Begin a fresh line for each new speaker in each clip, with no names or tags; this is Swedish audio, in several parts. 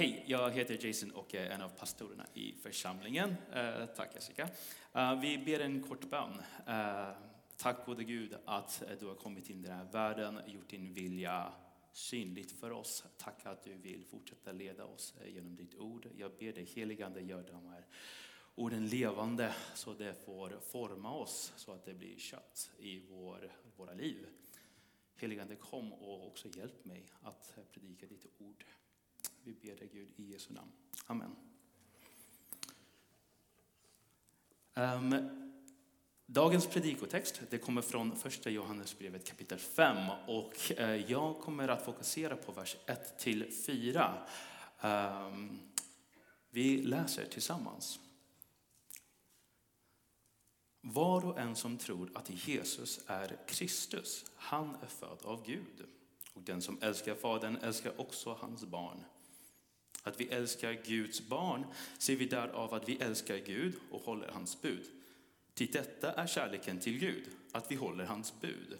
hej, jag heter Jason och är en av pastorerna i församlingen. Uh, tack Jessica. Uh, vi ber en kort bön. Eh, tack gode Gud att du har kommit in i den här världen, gjort din vilja synligt för oss. Tack att du vill fortsätta leda oss genom ditt ord. Jag ber dig heligande, gör de här orden levande så det får forma oss så att det blir kött i vår, våra liv. Heligande kom och också hjälp mig att predika ditt ord. Vi ber dig Gud i Jesu namn. Amen. Um, dagens predikotext det kommer från första Johannesbrevet kapitel 5 och uh, jag kommer att fokusera på vers 1 till 4. Um, ehm, vi läser tillsammans. Var och en som tror att Jesus är Kristus, han är född av Gud. Och den som älskar Fadern älskar också hans barn. Att vi älskar Guds barn ser vi därav att vi älskar Gud och håller hans bud. Till detta är kärleken till Gud, att vi håller hans bud.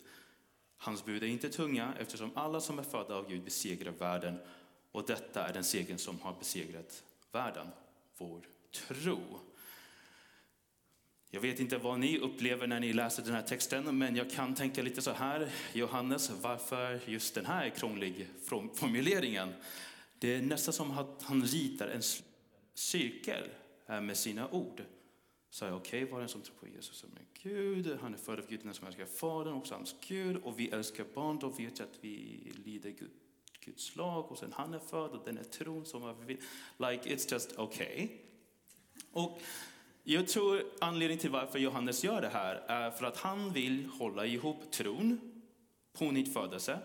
Hans bud är inte tunga eftersom alla som är födda av Gud besegrar världen och detta är den segern som har besegrat världen, vår tro. Jag vet inte vad ni upplever när ni läser den här texten, men jag kan tänka lite så här. Johannes, varför just den här krånglig formuleringen? Det är nästan som att han ritar en cirkel med sina ord. Så okej, okay, var den som tror på Jesus som är Gud, han är född av Gud, den som älskar Fadern, också hans Gud, och vi älskar barn, då vet jag att vi lider Guds lag, och sen han är född, och den är tron som vi Like, it's just okay. Och jag tror anledningen till varför Johannes gör det här är för att han vill hålla ihop tron, pånyttfödelse,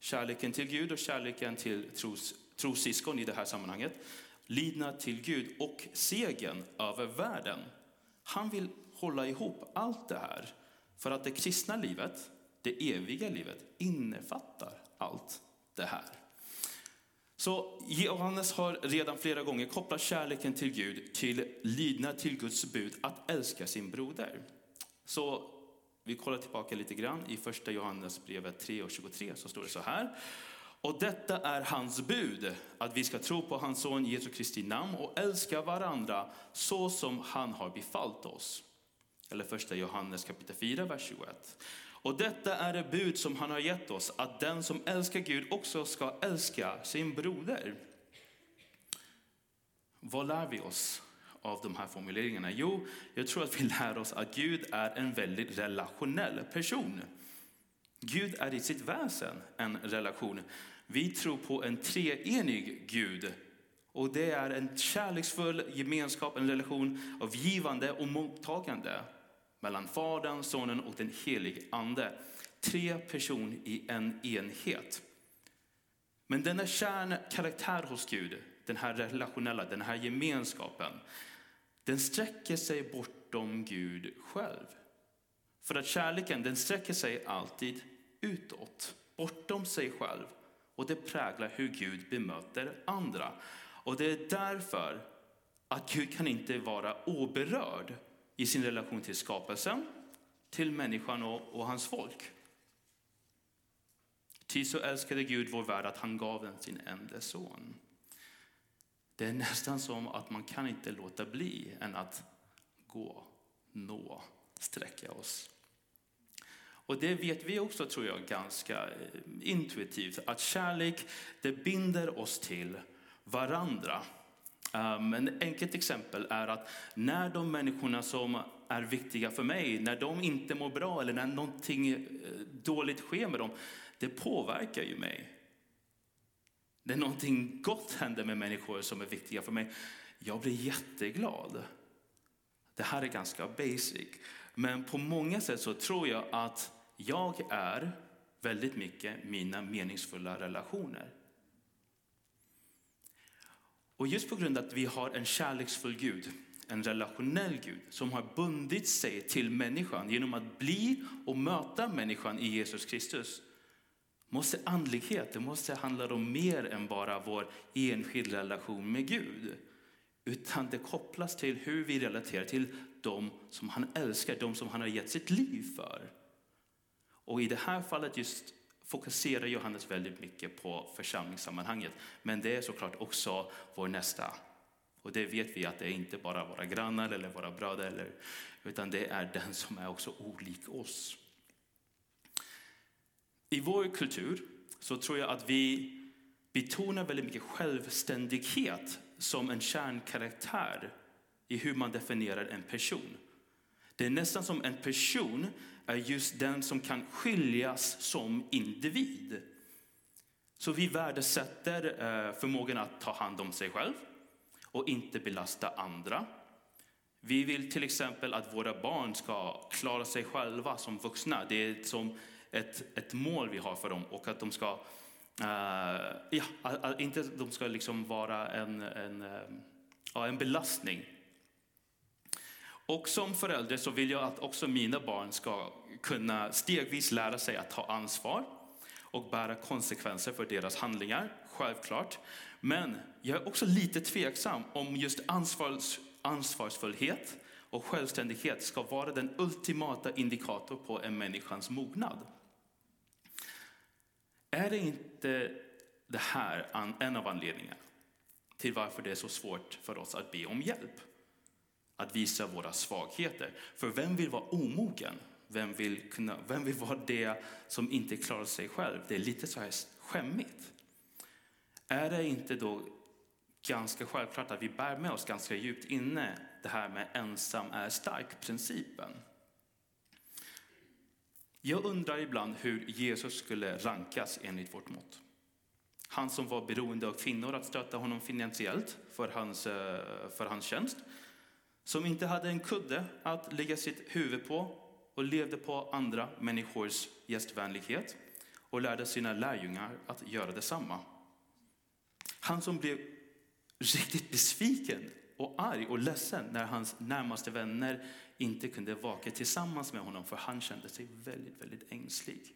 kärleken till Gud och kärleken till tros, trossyskon i det här sammanhanget, lydnad till Gud och segern över världen. Han vill hålla ihop allt det här för att det kristna livet, det eviga livet, innefattar allt det här. Så Johannes har redan flera gånger kopplat kärleken till Gud till lydnad till Guds bud att älska sin broder. Så vi kollar tillbaka lite grann i första Johannesbrevet 3 och 23 så står det så här. Och detta är hans bud, att vi ska tro på hans son Jesu Kristi namn och älska varandra så som han har befallt oss. Eller första Johannes kapitel 4, vers 21. Och detta är det bud som han har gett oss, att den som älskar Gud också ska älska sin broder. Vad lär vi oss av de här formuleringarna? Jo, jag tror att vi lär oss att Gud är en väldigt relationell person. Gud är i sitt väsen en relation. Vi tror på en treenig Gud. Och det är en kärleksfull gemenskap, en relation av givande och mottagande mellan Fadern, Sonen och den helige Ande. Tre personer i en enhet. Men denna kärnkaraktär hos Gud, den här relationella, den här gemenskapen, den sträcker sig bortom Gud själv. För att kärleken den sträcker sig alltid utåt, bortom sig själv. Och det präglar hur Gud bemöter andra. Och det är därför att Gud kan inte vara oberörd i sin relation till skapelsen, till människan och, och hans folk. Ty så älskade Gud vår värld att han gav den sin enda son. Det är nästan som att man kan inte låta bli än att gå, nå, sträcka oss. Och det vet vi också, tror jag, ganska eh, intuitivt, att kärlek, det binder oss till varandra. Ehm, um, ett enkelt exempel är att när de människorna som är viktiga för mig, när de inte mår bra eller när någonting eh, dåligt sker med dem, det påverkar ju mig. När någonting gott händer med människor som är viktiga för mig, jag blir jätteglad. Det här är ganska basic. Men på många sätt så tror jag att jag är väldigt mycket mina meningsfulla relationer. Och just på grund av att vi har en kärleksfull Gud, en relationell Gud som har bundit sig till människan genom att bli och möta människan i Jesus Kristus. Måste andlighet, det måste handla om mer än bara vår enskilda relation med Gud. Utan det kopplas till hur vi relaterar till dem som han älskar, de som han har gett sitt liv för. Och i det här fallet just fokuserar Johannes väldigt mycket på församlingssammanhanget. Men det är såklart också vår nästa. Och det vet vi att det är inte bara våra grannar eller våra bröder, eller, utan det är den som är också olik oss. I vår kultur så tror jag att vi betonar väldigt mycket självständighet som en kärnkaraktär i hur man definierar en person. Det är nästan som en person är just den som kan skiljas som individ. Så vi värdesätter eh, förmågan att ta hand om sig själv och inte belasta andra. Vi vill till exempel att våra barn ska klara sig själva som vuxna. Det är som ett, ett mål vi har för dem och att de ska, uh, ja, inte de ska liksom vara en, en, uh, en belastning. Och som förälder så vill jag att också mina barn ska kunna stegvis lära sig att ta ansvar och bära konsekvenser för deras handlingar, självklart. Men jag är också lite tveksam om just ansvars, ansvarsfullhet och självständighet ska vara den ultimata indikatorn på en människans mognad. Är det inte det här en av anledningarna till varför det är så svårt för oss att be om hjälp? Att visa våra svagheter. För vem vill vara omogen? Vem vill, kunna, vem vill vara det som inte klarar sig själv? Det är lite så här skämmigt. Är det inte då ganska självklart att vi bär med oss ganska djupt inne det här med ensam är stark-principen? Jag undrar ibland hur Jesus skulle rankas enligt vårt mått. Han som var beroende av kvinnor att stötta honom finansiellt för hans, eh, för hans tjänst. Som inte hade en kudde att lägga sitt huvud på och levde på andra människors gästvänlighet och lärde sina lärjungar att göra detsamma. Han som blev riktigt besviken och arg och ledsen när hans närmaste vänner inte kunde vaka tillsammans med honom för han kände sig väldigt, väldigt ängslig.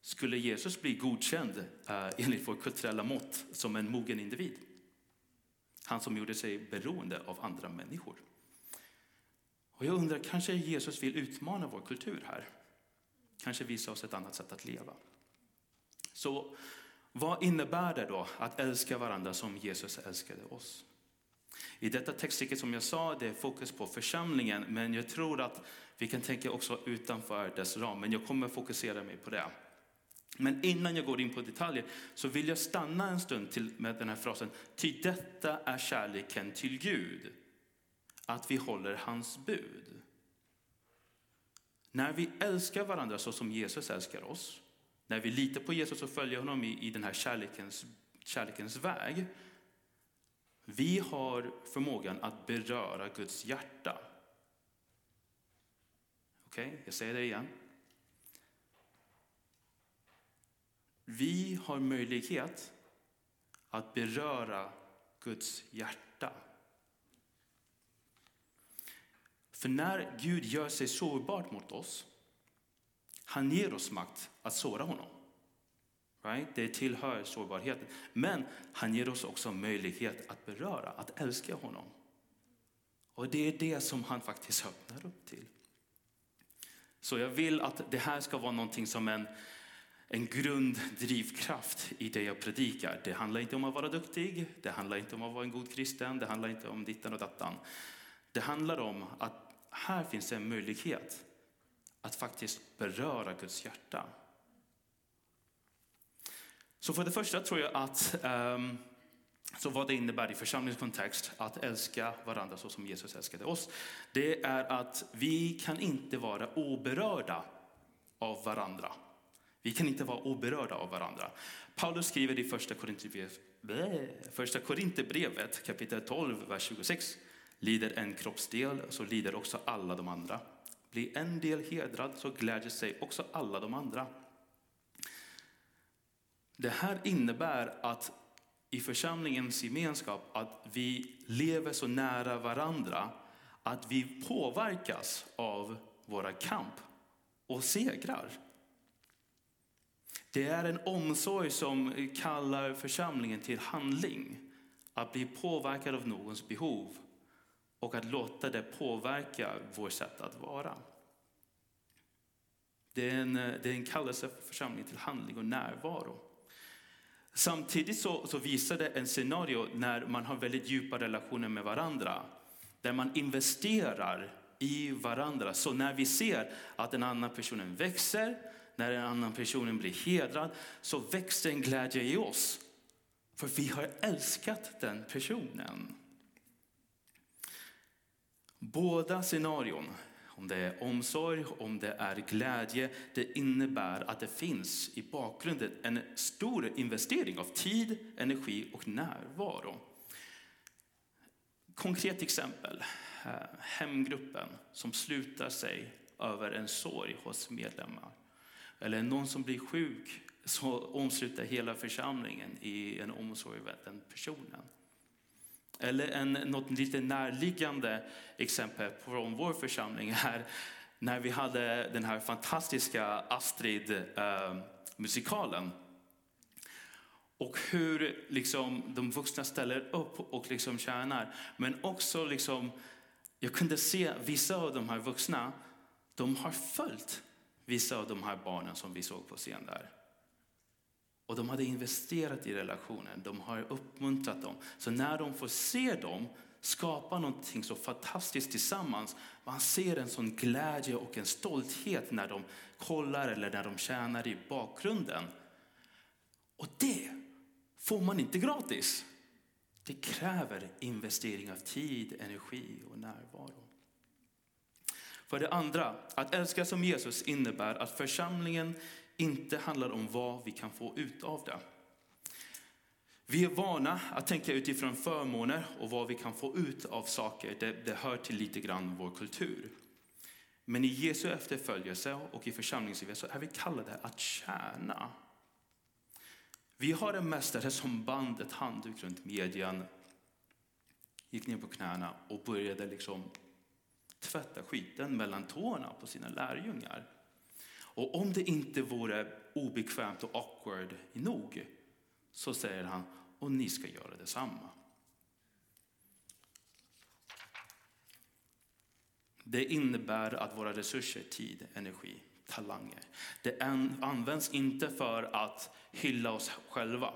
Skulle Jesus bli godkänd eh, enligt vår kulturella mått som en mogen individ? Han som gjorde sig beroende av andra människor. Och jag undrar, kanske Jesus vill utmana vår kultur här? Kanske visa oss ett annat sätt att leva. Så vad innebär det då att älska varandra som Jesus älskade oss? I detta textstycke som jag sa, det är fokus på församlingen, men jag tror att vi kan tänka också utanför dess ram. Men jag kommer fokusera mig på det. Men innan jag går in på detaljer så vill jag stanna en stund till med den här frasen. Ty detta är kärleken till Gud, att vi håller hans bud. När vi älskar varandra så som Jesus älskar oss, när vi litar på Jesus och följer honom i, i den här kärlekens, kärlekens väg, vi har förmågan att beröra Guds hjärta. Okej, okay, jag säger det igen. Vi har möjlighet att beröra Guds hjärta. För när Gud gör sig sårbart mot oss, han ger oss makt att såra honom. Right? Det tillhör sårbarheten. Men han ger oss också möjlighet att beröra, att älska honom. Och det är det som han faktiskt öppnar upp till. Så jag vill att det här ska vara någonting som en, en grunddrivkraft i det jag predikar. Det handlar inte om att vara duktig, det handlar inte om att vara en god kristen, det handlar inte om dittan och dattan. Det handlar om att här finns en möjlighet att faktiskt beröra Guds hjärta. Så för det första tror jag att um, så vad det innebär i församlingskontext att älska varandra så som Jesus älskade oss. Det är att vi kan inte vara oberörda av varandra. Vi kan inte vara oberörda av varandra. Paulus skriver i första Korinthierbrevet, första Korinthierbrevet kapitel 12, vers 26. Lider en kroppsdel så lider också alla de andra. Blir en del hedrad så glädjer sig också alla de andra. Det här innebär att i församlingens gemenskap att vi lever så nära varandra att vi påverkas av våra kamp och segrar. Det är en omsorg som kallar församlingen till handling. Att bli påverkad av någons behov och att låta det påverka vårt sätt att vara. Det är en, det är en kallelse för församlingen till handling och närvaro. Samtidigt så, så visar det en scenario när man har väldigt djupa relationer med varandra. Där man investerar i varandra. Så när vi ser att den andra personen växer, när den andra personen blir hedrad, så växer en glädje i oss. För vi har älskat den personen. Båda scenarion, om det är omsorg, om det är glädje, det innebär att det finns i bakgrunden en stor investering av tid, energi och närvaro. Konkret exempel, hemgruppen som slutar sig över en sorg hos medlemmar. Eller någon som blir sjuk så omsluter hela församlingen i en omsorg om den personen. Eller en, något lite närliggande exempel från vår församling är när vi hade den här fantastiska Astrid-musikalen. Eh, och hur liksom, de vuxna ställer upp och liksom tjänar. Men också, liksom, jag kunde se vissa av de här vuxna, de har följt vissa av de här barnen som vi såg på scen där. Och de hade investerat i relationen, de har uppmuntrat dem. Så när de får se dem skapa någonting så fantastiskt tillsammans, man ser en sån glädje och en stolthet när de kollar eller när de tjänar i bakgrunden. Och det får man inte gratis. Det kräver investering av tid, energi och närvaro. För det andra, att älska som Jesus innebär att församlingen inte handlar om vad vi kan få ut av det. Vi är vana att tänka utifrån förmåner och vad vi kan få ut av saker. Det, det hör till lite grann vår kultur. Men i Jesu efterföljelse och i församlingslivet så är vi kallade att tjäna. Vi har en mästare som band ett handduk runt medjan, gick ner på knäna och började liksom tvätta skiten mellan tårna på sina lärjungar. Och om det inte vore obekvämt och awkward nog så säger han, och ni ska göra detsamma. Det innebär att våra resurser, tid, energi, talanger, det används inte för att hylla oss själva.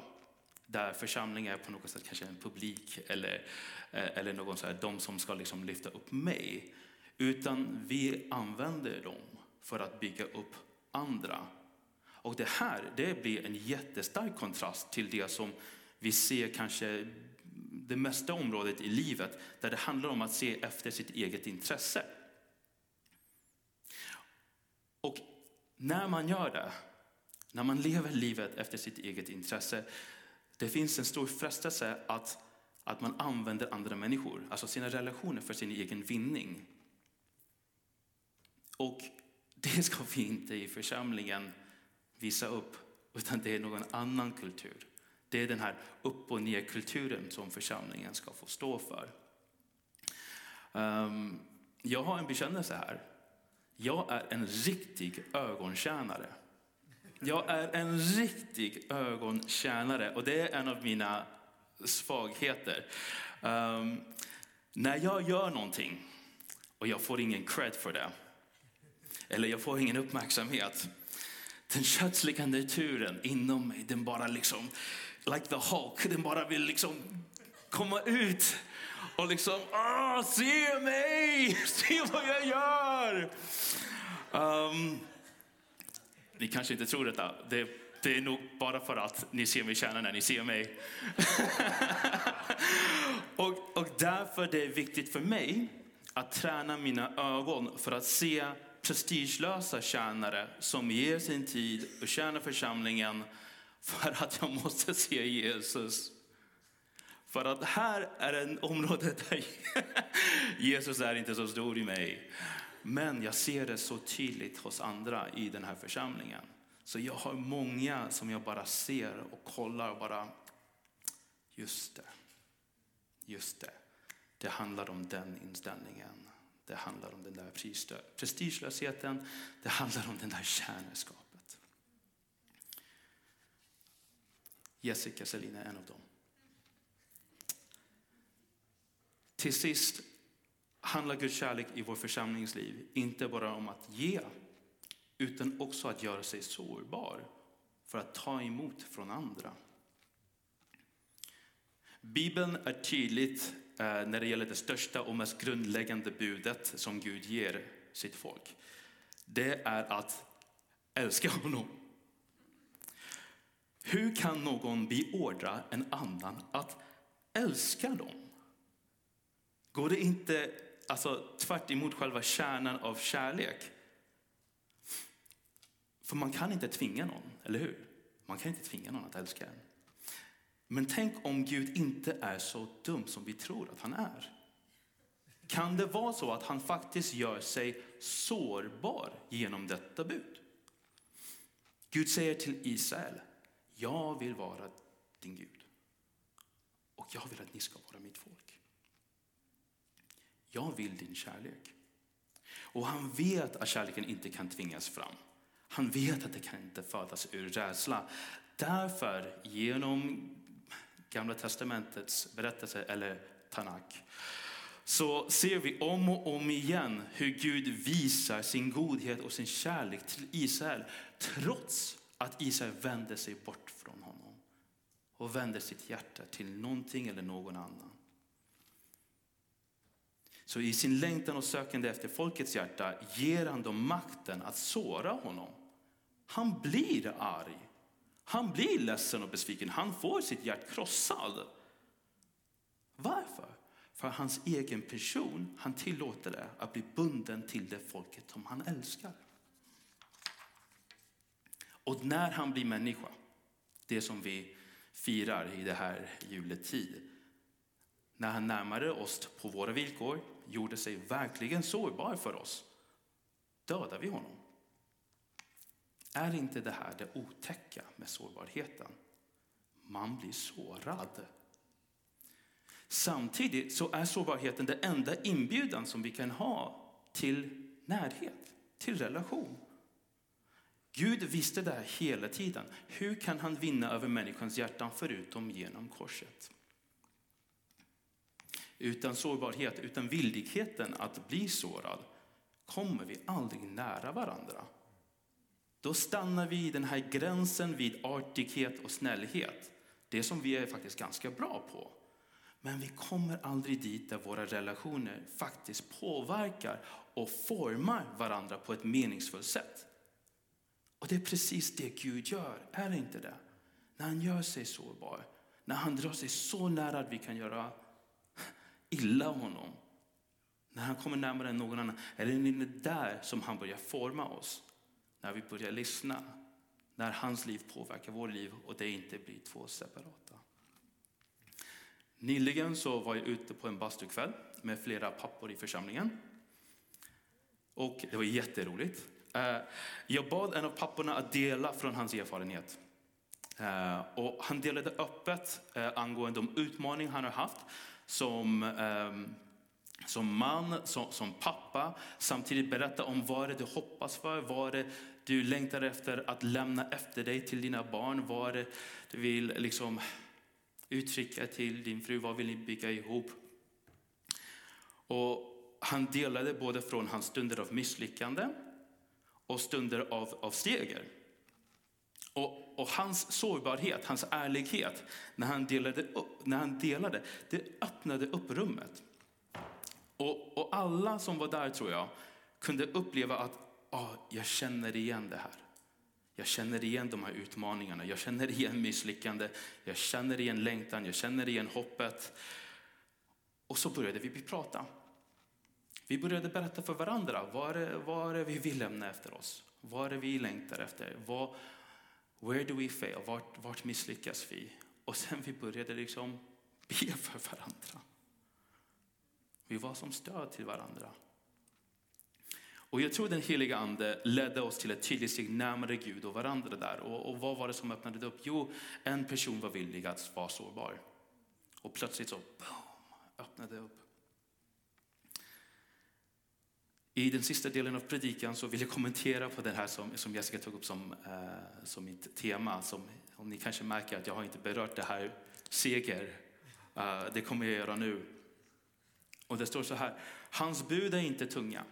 Där församlingen är på något sätt kanske en publik eller, eh, eller någon så här, de som ska liksom lyfta upp mig. Utan vi använder dem för att bygga upp andra. Och det här det blir en jättestark kontrast till det som vi ser kanske det mesta området i livet där det handlar om att se efter sitt eget intresse. Och när man gör det, när man lever livet efter sitt eget intresse, det finns en stor frestelse att, att man använder andra människor, alltså sina relationer för sin egen vinning. Och det ska vi inte i församlingen visa upp, utan det är någon annan kultur. Det är den här upp och ner kulturen som församlingen ska få stå för. Um, jag har en bekännelse här. Jag är en riktig ögontjänare. Jag är en riktig ögontjänare och det är en av mina svagheter. Um, när jag gör någonting och jag får ingen cred för det, eller jag får ingen uppmärksamhet. Den kötsliga naturen inom mig, den bara liksom, like the Hulk, den bara vill liksom komma ut och liksom, Åh, se mig, se vad jag gör. Um, ni kanske inte tror detta, det, det är nog bara för att ni ser mig tjäna när ni ser mig. och, och därför det är viktigt för mig att träna mina ögon för att se prestigelösa tjänare som ger sin tid och tjänar församlingen för att jag måste se Jesus. För att här är en område där Jesus är inte så stor i mig. Men jag ser det så tydligt hos andra i den här församlingen. Så jag har många som jag bara ser och kollar och bara, just det, just det. Det handlar om den inställningen. Det handlar om den där prestigelösheten. Det handlar om den där kärneskapet. Jessica Selina är en av dem. Till sist handlar Guds kärlek i vår församlingsliv inte bara om att ge, utan också att göra sig sårbar för att ta emot från andra. Bibeln är tydligt eh, när det gäller det största och mest grundläggande budet som Gud ger sitt folk. Det är att älska honom. Hur kan någon beordra en annan att älska dem? Går det inte alltså, tvärt emot själva kärnan av kärlek? För man kan inte tvinga någon, eller hur? Man kan inte tvinga någon att älska en. Men tänk om Gud inte är så dum som vi tror att han är. Kan det vara så att han faktiskt gör sig sårbar genom detta bud? Gud säger till Israel, jag vill vara din Gud. Och jag vill att ni ska vara mitt folk. Jag vill din kärlek. Och han vet att kärleken inte kan tvingas fram. Han vet att det kan inte födas ur rädsla. Därför, genom Gamla testamentets berättelse, eller Tanak, så ser vi om och om igen hur Gud visar sin godhet och sin kärlek till Israel trots att Israel vände sig bort från honom och vände sitt hjärta till någonting eller någon annan. Så i sin längtan och sökande efter folkets hjärta ger han dem makten att såra honom. Han blir arg. Han blir ledsen och besviken. Han får sitt hjärta krossad. Varför? För hans egen person, han tillåter det att bli bunden till det folket som han älskar. Och när han blir människa, det som vi firar i det här juletid, när han närmade oss på våra villkor, gjorde sig verkligen sårbar för oss, dödar vi honom. Är inte det här det otäcka med sårbarheten? Man blir sårad. Samtidigt så är sårbarheten den enda inbjudan som vi kan ha till närhet, till relation. Gud visste det här hela tiden. Hur kan han vinna över människans hjärtan förutom genom korset? Utan sårbarhet, utan villigheten att bli sårad kommer vi aldrig nära varandra. Då stannar vi i den här gränsen vid artighet och snällhet. Det som vi är faktiskt ganska bra på. Men vi kommer aldrig dit där våra relationer faktiskt påverkar och formar varandra på ett meningsfullt sätt. Och det är precis det Gud gör, är det inte det? När han gör sig sårbar, när han drar sig så nära att vi kan göra illa honom. När han kommer närmare än någon annan, är det där som han börjar forma oss. När vi börjar lyssna, när hans liv påverkar vårt liv och det inte blir två separata. Nyligen så var jag ute på en bastukväll med flera pappor i församlingen. Och det var jätteroligt. Eh, jag bad en av papporna att dela från hans erfarenhet. Eh, och han delade öppet eh, angående de utmaningar han har haft som, eh, som man, som, som pappa. Samtidigt berätta om vad det du hoppas för, vad det du längtar efter att lämna efter dig till dina barn, vad det du vill liksom uttrycka till din fru, vad vill ni bygga ihop? Och han delade både från hans stunder av misslyckande och stunder av, av seger. Och, och, hans sårbarhet, hans ärlighet, när han delade, upp, när han delade det öppnade upp rummet. Och, och alla som var där tror jag kunde uppleva att ah, jag känner igen det här. Jag känner igen de här utmaningarna, jag känner igen misslyckande, jag känner igen längtan, jag känner igen hoppet. Och så började vi prata. Vi började berätta för varandra, vad är, vad är vi vill lämna efter oss? Vad är det vi längtar efter? Vad, where do we fail? Vart, vart misslyckas vi? Och sen vi började liksom be för varandra. Vi var som stöd till varandra. Och jag tror den heliga ande ledde oss till ett tydligt steg närmare Gud och varandra där. Och, och vad var det som öppnade upp? Jo, en person var villig att vara sårbar. Och plötsligt så, boom, öppnade upp. I den sista delen av predikan så vill jag kommentera på det här som, som Jessica tog upp som, eh, som mitt tema. Som, om ni kanske märker att jag har inte berört det här seger. Eh, det kommer jag göra nu. Och det står så här, hans bud är inte tunga.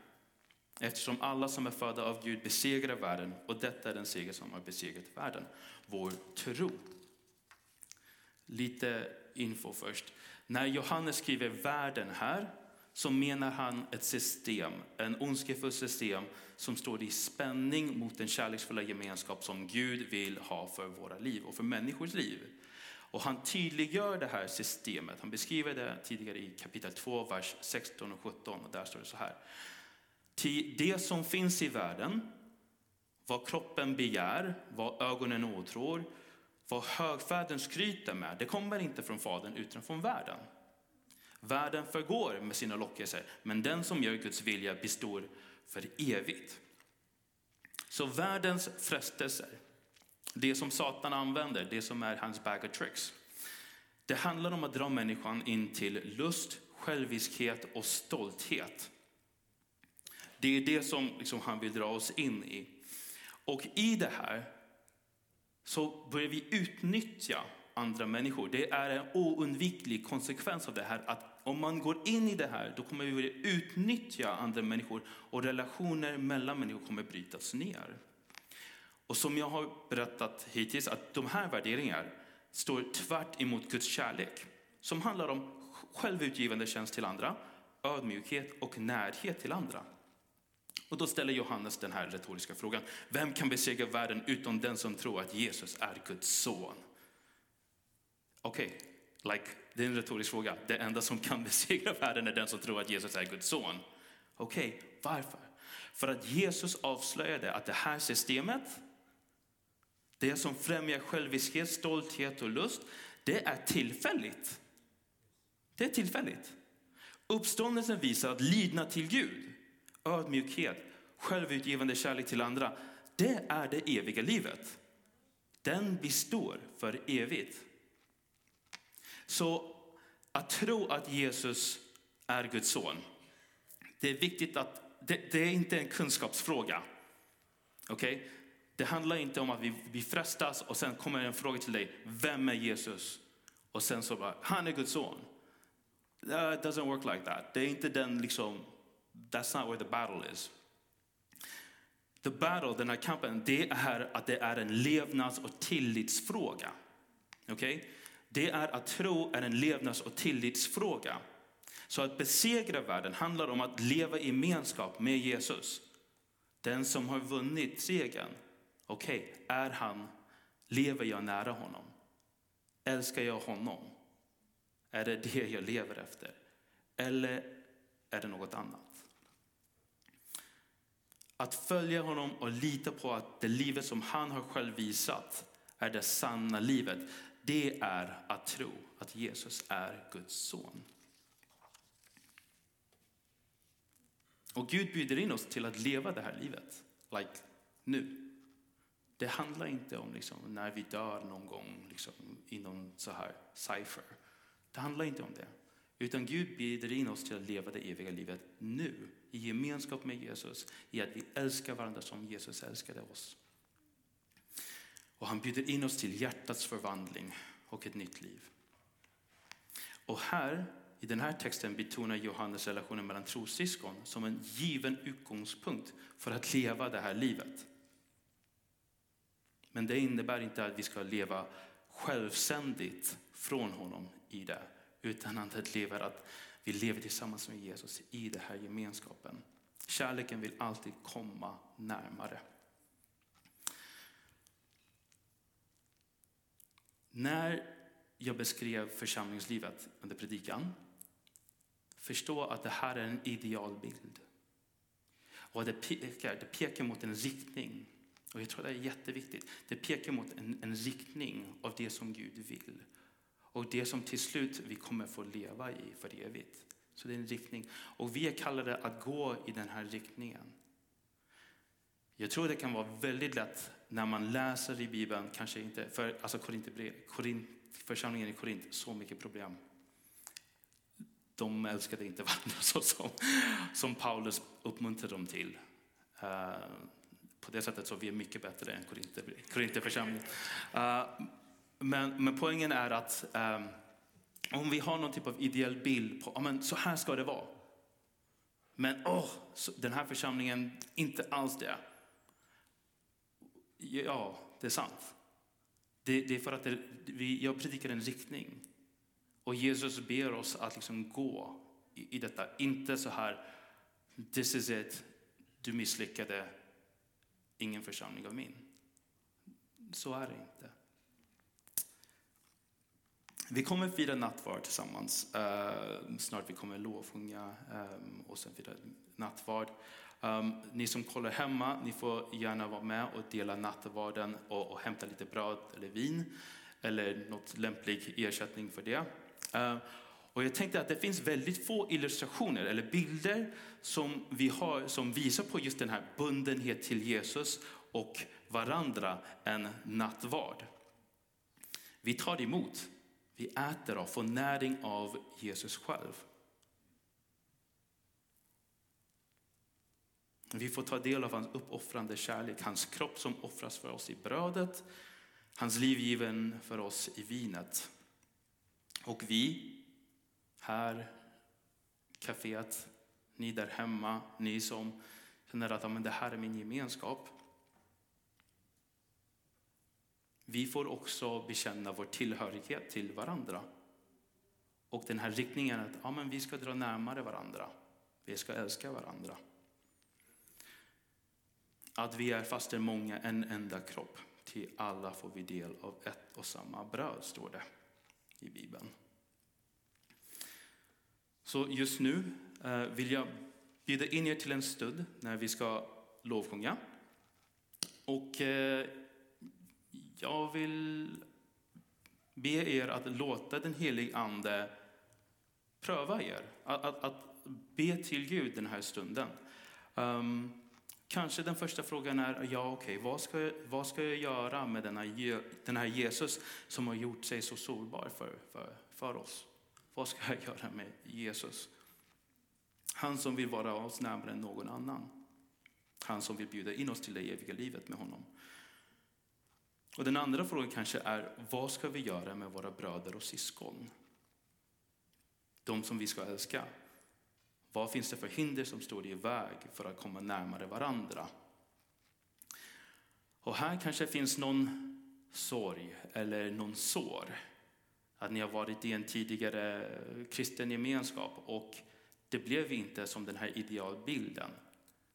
Eftersom alla som är födda av Gud besegrar världen och detta är den seger som har besegrat världen. Vår tro. Lite info först. När Johannes skriver världen här så menar han ett system, en ondskefull system som står i spänning mot den kärleksfulla gemenskap som Gud vill ha för våra liv och för människors liv. Och han tydliggör det här systemet. Han beskriver det tidigare i kapitel 2, vers 16 och 17. Och där står det så här. Till det som finns i världen, vad kroppen begär, vad ögonen åtrår, vad högfärden skryter med, det kommer inte från Fadern utan från världen. Världen förgår med sina lockelser, men den som gör Guds vilja består för evigt. Så världens frestelser, det som Satan använder, det som är hans bag of tricks. Det handlar om att dra människan in till lust, själviskhet och stolthet. Det är det som liksom han vill dra oss in i. Och i det här så börjar vi utnyttja andra människor. Det är en oundviklig konsekvens av det här att om man går in i det här då kommer vi utnyttja andra människor och relationer mellan människor kommer brytas ner. Och som jag har berättat hittills att de här värderingarna står tvärt emot Guds kärlek som handlar om självutgivande tjänst till andra, ödmjukhet och närhet till andra. Och då ställer Johannes den här retoriska frågan. Vem kan besegra världen utom den som tror att Jesus är Guds son? Okej, okay, like, det är en retorisk fråga. Det enda som kan besegra världen är den som tror att Jesus är Guds son. Okej, okay, varför? För att Jesus avslöjade att det här systemet, det som främjar själviskhet, stolthet och lust, det är tillfälligt. Det är tillfälligt. Uppståndelsen visar att lydnad till Gud, ödmjukhet, självutgivande kärlek till andra, det är det eviga livet. Den består för evigt. Så att tro att Jesus är Guds son, det är viktigt att det, det är inte en kunskapsfråga. Okay? Det handlar inte om att vi, vi frestas och sen kommer en fråga till dig, vem är Jesus? Och sen så bara, han är Guds son. It doesn't work like that. Det är inte den liksom, that's not where the battle is. The battle, den här kampen, det är att det är en levnads och tillitsfråga. Okay? Det är att tro är en levnads och tillitsfråga. Så att besegra världen handlar om att leva i gemenskap med Jesus. Den som har vunnit segern. Okej, okay, är han, lever jag nära honom? Älskar jag honom? Är det det jag lever efter? Eller är det något annat? Att följa honom och lita på att det livet som han har själv visat är det sanna livet. Det är att tro att Jesus är Guds son. Och Gud bjuder in oss till att leva det här livet, like nu. Det handlar inte om liksom, när vi dör någon gång liksom, i någon så här cipher. Det handlar inte om det. Utan Gud bjuder in oss till att leva det eviga livet nu. I gemenskap med Jesus, i att vi älskar varandra som Jesus älskade oss. Och han bjuder in oss till hjärtats förvandling och ett nytt liv. Och här, i den här texten betonar Johannes relationen mellan trossyskon som en given utgångspunkt för att leva det här livet. Men det innebär inte att vi ska leva självständigt från honom i det, utan att leva att vi lever tillsammans med Jesus i den här gemenskapen. Kärleken vill alltid komma närmare. När jag beskrev församlingslivet under predikan, förstå att det här är en idealbild. Och det pekar, det pekar mot en riktning. Och jag tror det är jätteviktigt. Det pekar mot en, en riktning av det som Gud vill. Och det som till slut vi kommer få leva i för evigt. Så det är en riktning. Och vi är kallade att gå i den här riktningen. Jag tror det kan vara väldigt lätt när man läser i Bibeln, kanske inte, för alltså Korint, församlingen i Korint, så mycket problem. De älskade inte varandra så som, som Paulus uppmuntrade dem till. Uh, på det sättet så är vi mycket bättre än Korintheförsamlingen. Uh, eh, men, men poängen är att um, om vi har någon typ av ideell bild på, men så här ska det vara. Men oh, den här församlingen, inte alls det. Ja, det är sant. Det, det är för att det, vi, jag predikar en riktning. Och Jesus ber oss att liksom gå i, i detta. Inte så här, this is it, du misslyckade, ingen församling av min. Så är det inte. Vi kommer fira nattvard tillsammans. Uh, snart vi kommer lovsjunga um, och sen fira nattvard. Um, ni som kollar hemma, ni får gärna vara med och dela nattvarden och, och hämta lite bröd eller vin eller något lämplig ersättning för det. Uh, och jag tänkte att det finns väldigt få illustrationer eller bilder som vi har som visar på just den här bundenhet till Jesus och varandra en nattvard. Vi tar emot, vi äter och får näring av Jesus själv. Vi får ta del av hans uppoffrande kärlek, hans kropp som offras för oss i brödet, hans liv given för oss i vinet. Och vi här, kaféet, ni där hemma, ni som känner att men det här är min gemenskap. Vi får också bekänna vår tillhörighet till varandra. Och den här riktningen att ja, men vi ska dra närmare varandra. Vi ska älska varandra. Att vi är fastän många en enda kropp. Till alla får vi del av ett och samma bröd, står det i Bibeln. Så just nu eh, vill jag bjuda in er till en stund när vi ska lovsjunga. Och eh, jag vill be er att låta den helige Ande pröva er. Att, att, att be till Gud den här stunden. Um, kanske den första frågan är, ja okej, okay, vad, ska, vad ska jag göra med denna, den här Jesus som har gjort sig så sårbar för, för, för oss? Vad ska jag göra med Jesus? Han som vill vara oss närmare än någon annan. Han som vill bjuda in oss till det eviga livet med honom. Och den andra frågan kanske är, vad ska vi göra med våra bröder och syskon? De som vi ska älska. Vad finns det för hinder som står i väg för att komma närmare varandra? Och här kanske finns någon sorg eller någon sår att ni har varit i en tidigare kristen gemenskap och det blev inte som den här idealbilden.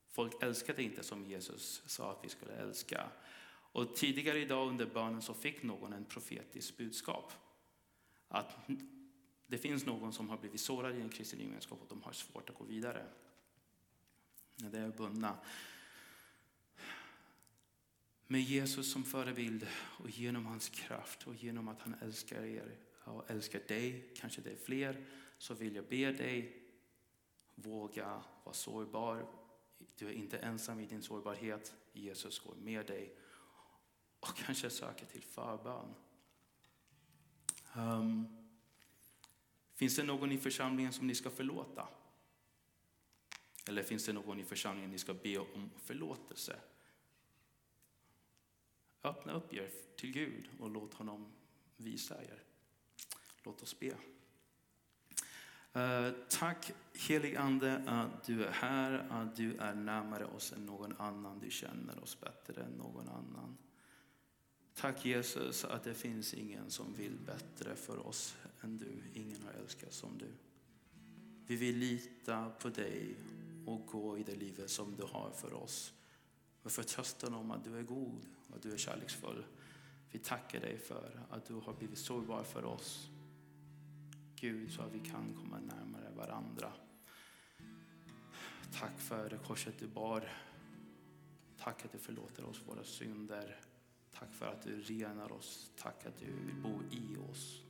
Folk älskade inte som Jesus sa att vi skulle älska. Och tidigare idag under bönen så fick någon en profetisk budskap. Att det finns någon som har blivit sårad i en kristen gemenskap och de har svårt att gå vidare. Det är bundna. Med Jesus som förebild och genom hans kraft och genom att han älskar er och älskar dig, kanske det är fler, så vill jag be dig våga vara sårbar. Du är inte ensam i din sårbarhet. Jesus går med dig och kanske söka till förbön. Um, finns det någon i församlingen som ni ska förlåta? Eller finns det någon i församlingen ni ska be om förlåtelse? Öppna upp er till Gud och låt honom visa er. Låt oss be. Eh, tack helig Ande att du är här, att du är närmare oss än någon annan. Du känner oss bättre än någon annan. Tack Jesus att det finns ingen som vill bättre för oss än du. Ingen har älskat som du. Vi vill lita på dig och gå i det livet som du har för oss. Med förtröstan om att du är god och att du är kärleksfull. Vi tackar dig för att du har blivit sårbar för oss. Gud så att vi kan komma närmare varandra. Tack för korset du bar. Tack att du förlåter oss våra synder. Tack för att du renar oss. Tack att du vill bo i oss.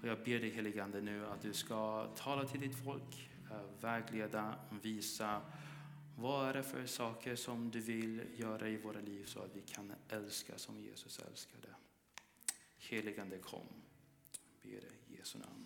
Och jag ber dig heligande nu att du ska tala till ditt folk, eh, vägleda, visa vad är det för saker som du vill göra i våra liv så att vi kan älska som Jesus älskade. Heligande kom. Ber dig i Jesu namn.